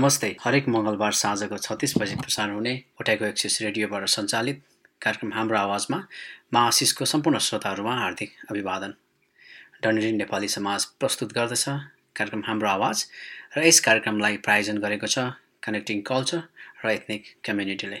नमस्ते। हरेक मङ्गलबार साँझको छत्तिस बजी प्रसारण हुने ओटाइको एक्सिस रेडियोबाट सञ्चालित कार्यक्रम हाम्रो आवाजमा मा आशिषको सम्पूर्ण श्रोताहरूमा हार्दिक अभिवादन। डनेरी नेपाली समाज प्रस्तुत गर्दछ कार्यक्रम हाम्रो आवाज र यस कार्यक्रमलाई प्रायोजन गरेको छ कनेक्टिङ कल्चर र एथनिक कम्युनिटीले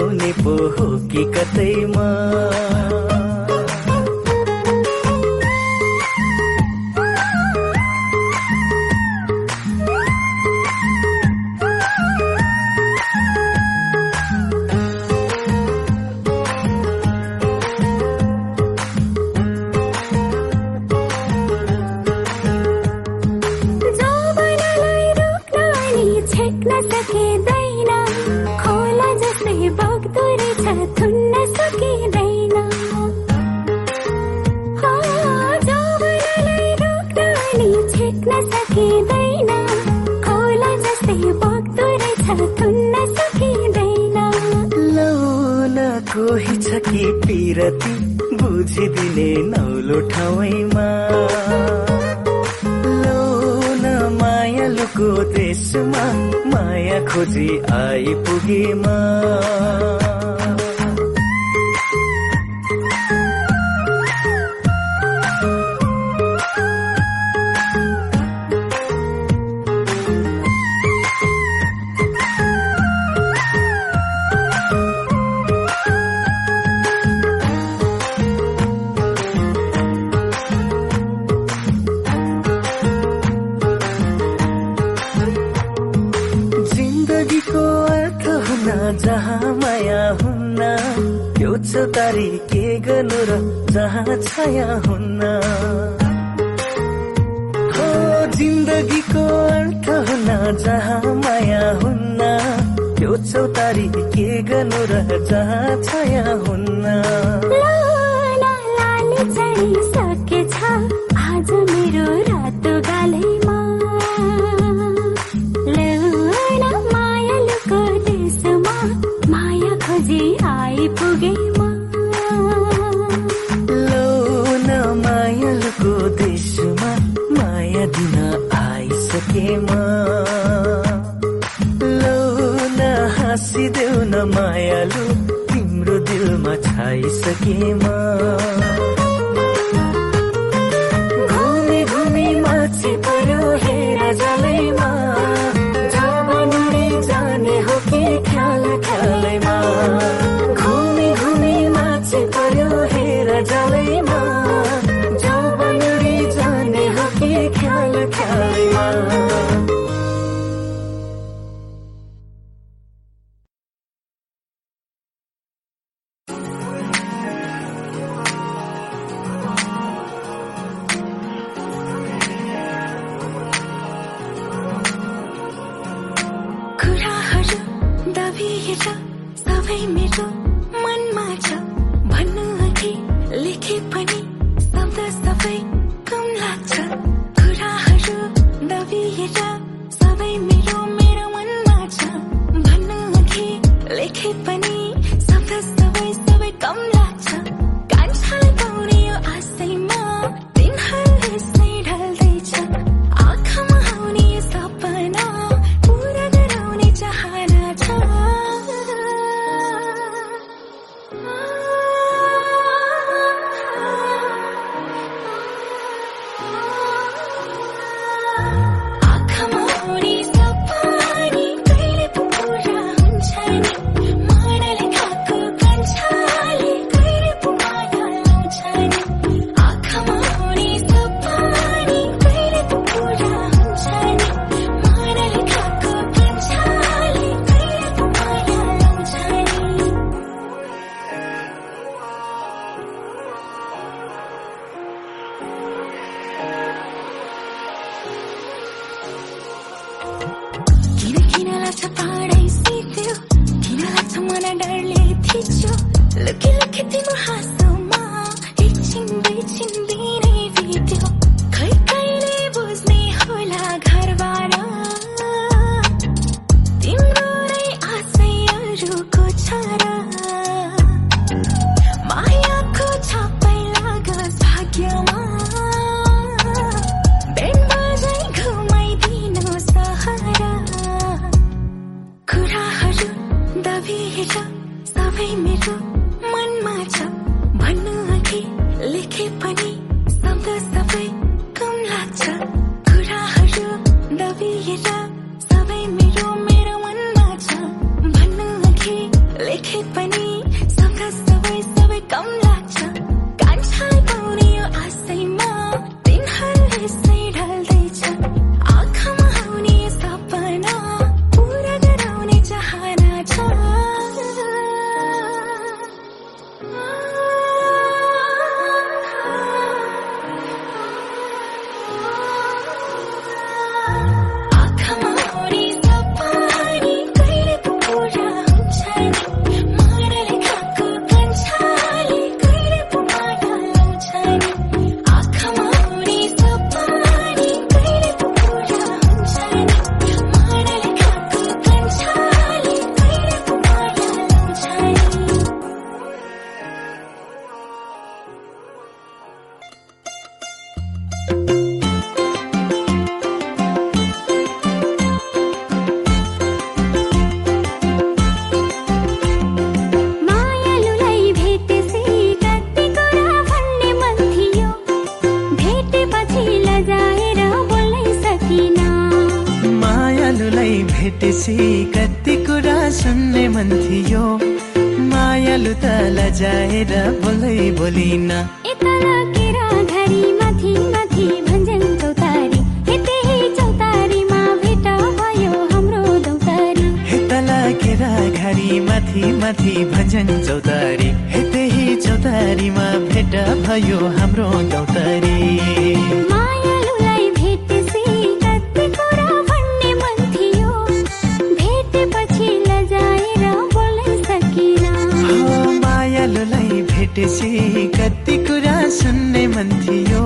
आउने पो हो कि कतैमा? दिने नौलो ठाउँमा? लो न माया लुको देशमा माया खोजी आइपुगेमा। गरी के गर्नु र जहाँ छाया हुन्न? हो जिन्दगीको अर्थ हुन जहाँ माया हुन्न? त्यो चौतारी के गर्नु र जहाँ छाया हुन्न? सकेमा। come लाग्छ पाँडै सिक्यो किन लाग्छ मलाई डरले थिच्यो लुकी लुकी तिम्रो हाँस चौतारीमा भेट भयो हाम्रो चौतारी मायालुलाई भेटेसी कति कुरा सुन्ने मन थियो।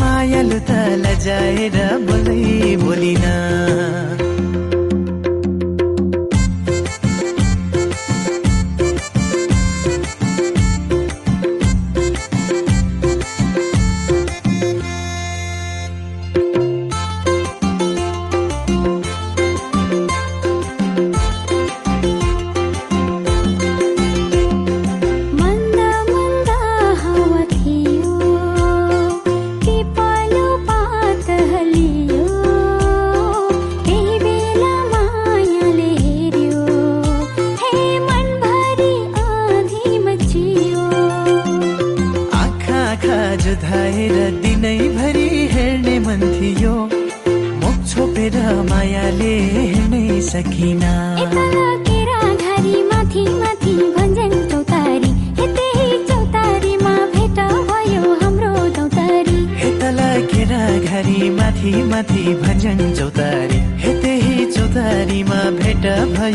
मायालु त लजाएर बोलै बोलिन।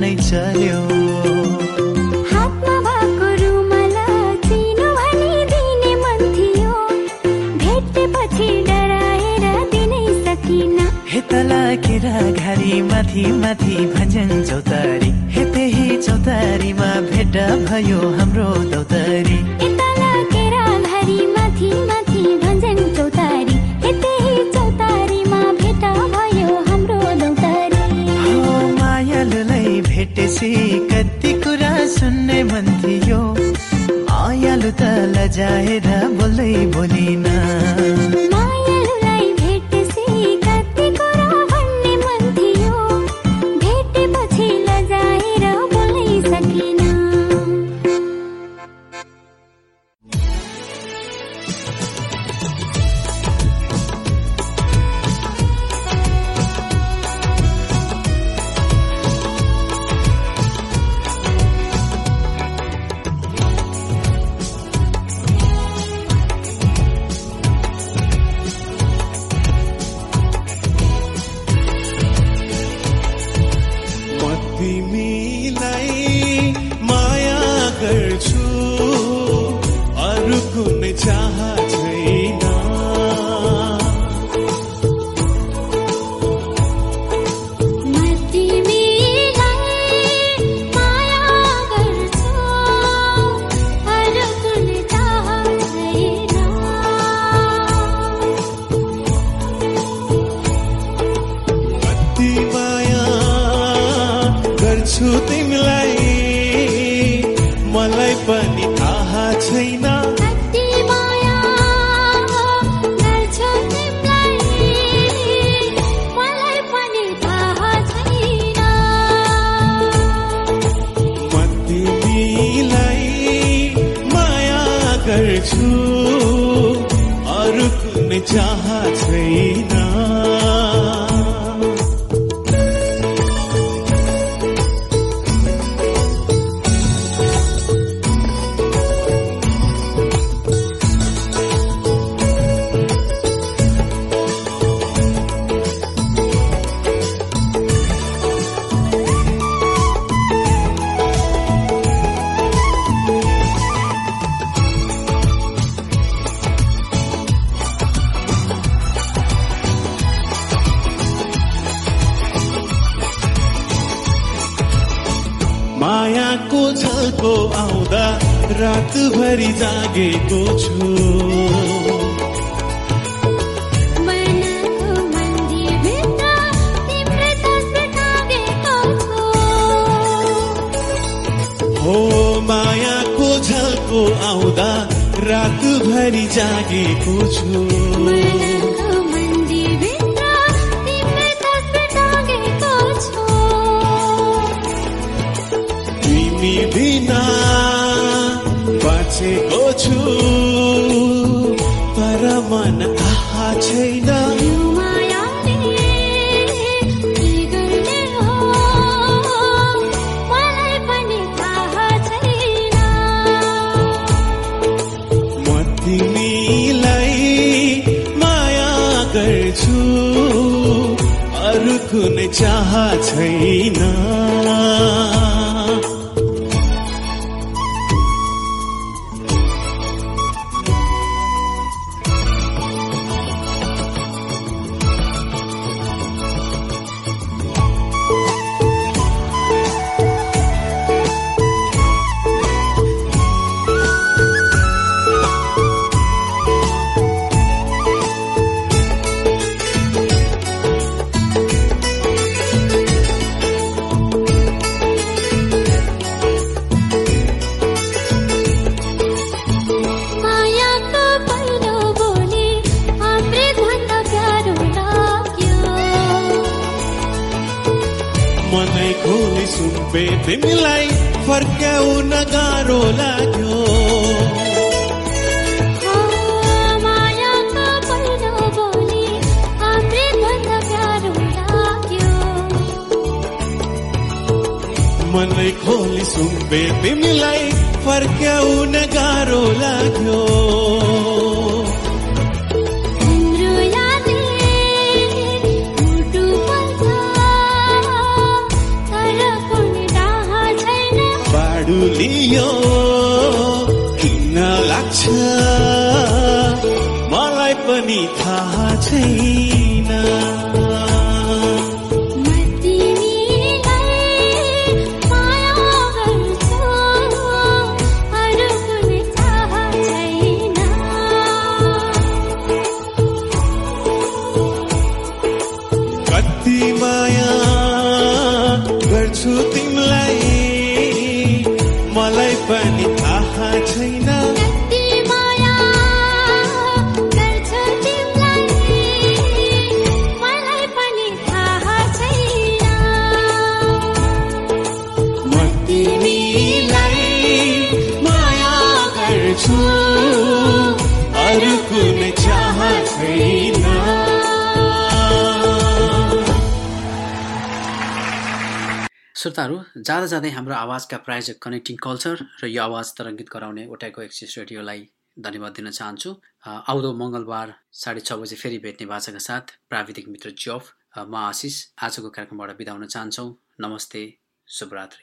नै चल्यो। हातमा भएको रुमल चिनो भने दिने मन थियो। भेटेपछि डराएर दिनै सकिन। हेतला केरा घरी माथि माथि भजन चौतारी। हे त्यही चौतारीमा भेट भयो हाम्रो दौतारी त्यसपछि कति कुरा सुन्ने मन थियो। आयालु त लजाएर बोलै बोलिन। रातभरि जागेको छु। हो मायाको झल्को आउँदा रातभरि जागेको छु। बाँचेको छु तर मन आहा छैन म तिमीलाई माया गर्छु अरू कुनै चाह छैन श्रोताहरू जाँदा जाँदै हाम्रो आवाजका प्रायोजक कनेक्टिङ कल्चर र यो आवाज तरङ्गित गराउने ओटाइको एक्सिस रेडियोलाई धन्यवाद दिन चाहन्छु। आउँदो मङ्गलबार साढे छ बजे फेरि भेट्ने भाषाका साथ प्राविधिक मित्र जफ म आशिष आजको कार्यक्रमबाट बिदा हुन चाहन्छौँ। नमस्ते शुभरात्रि।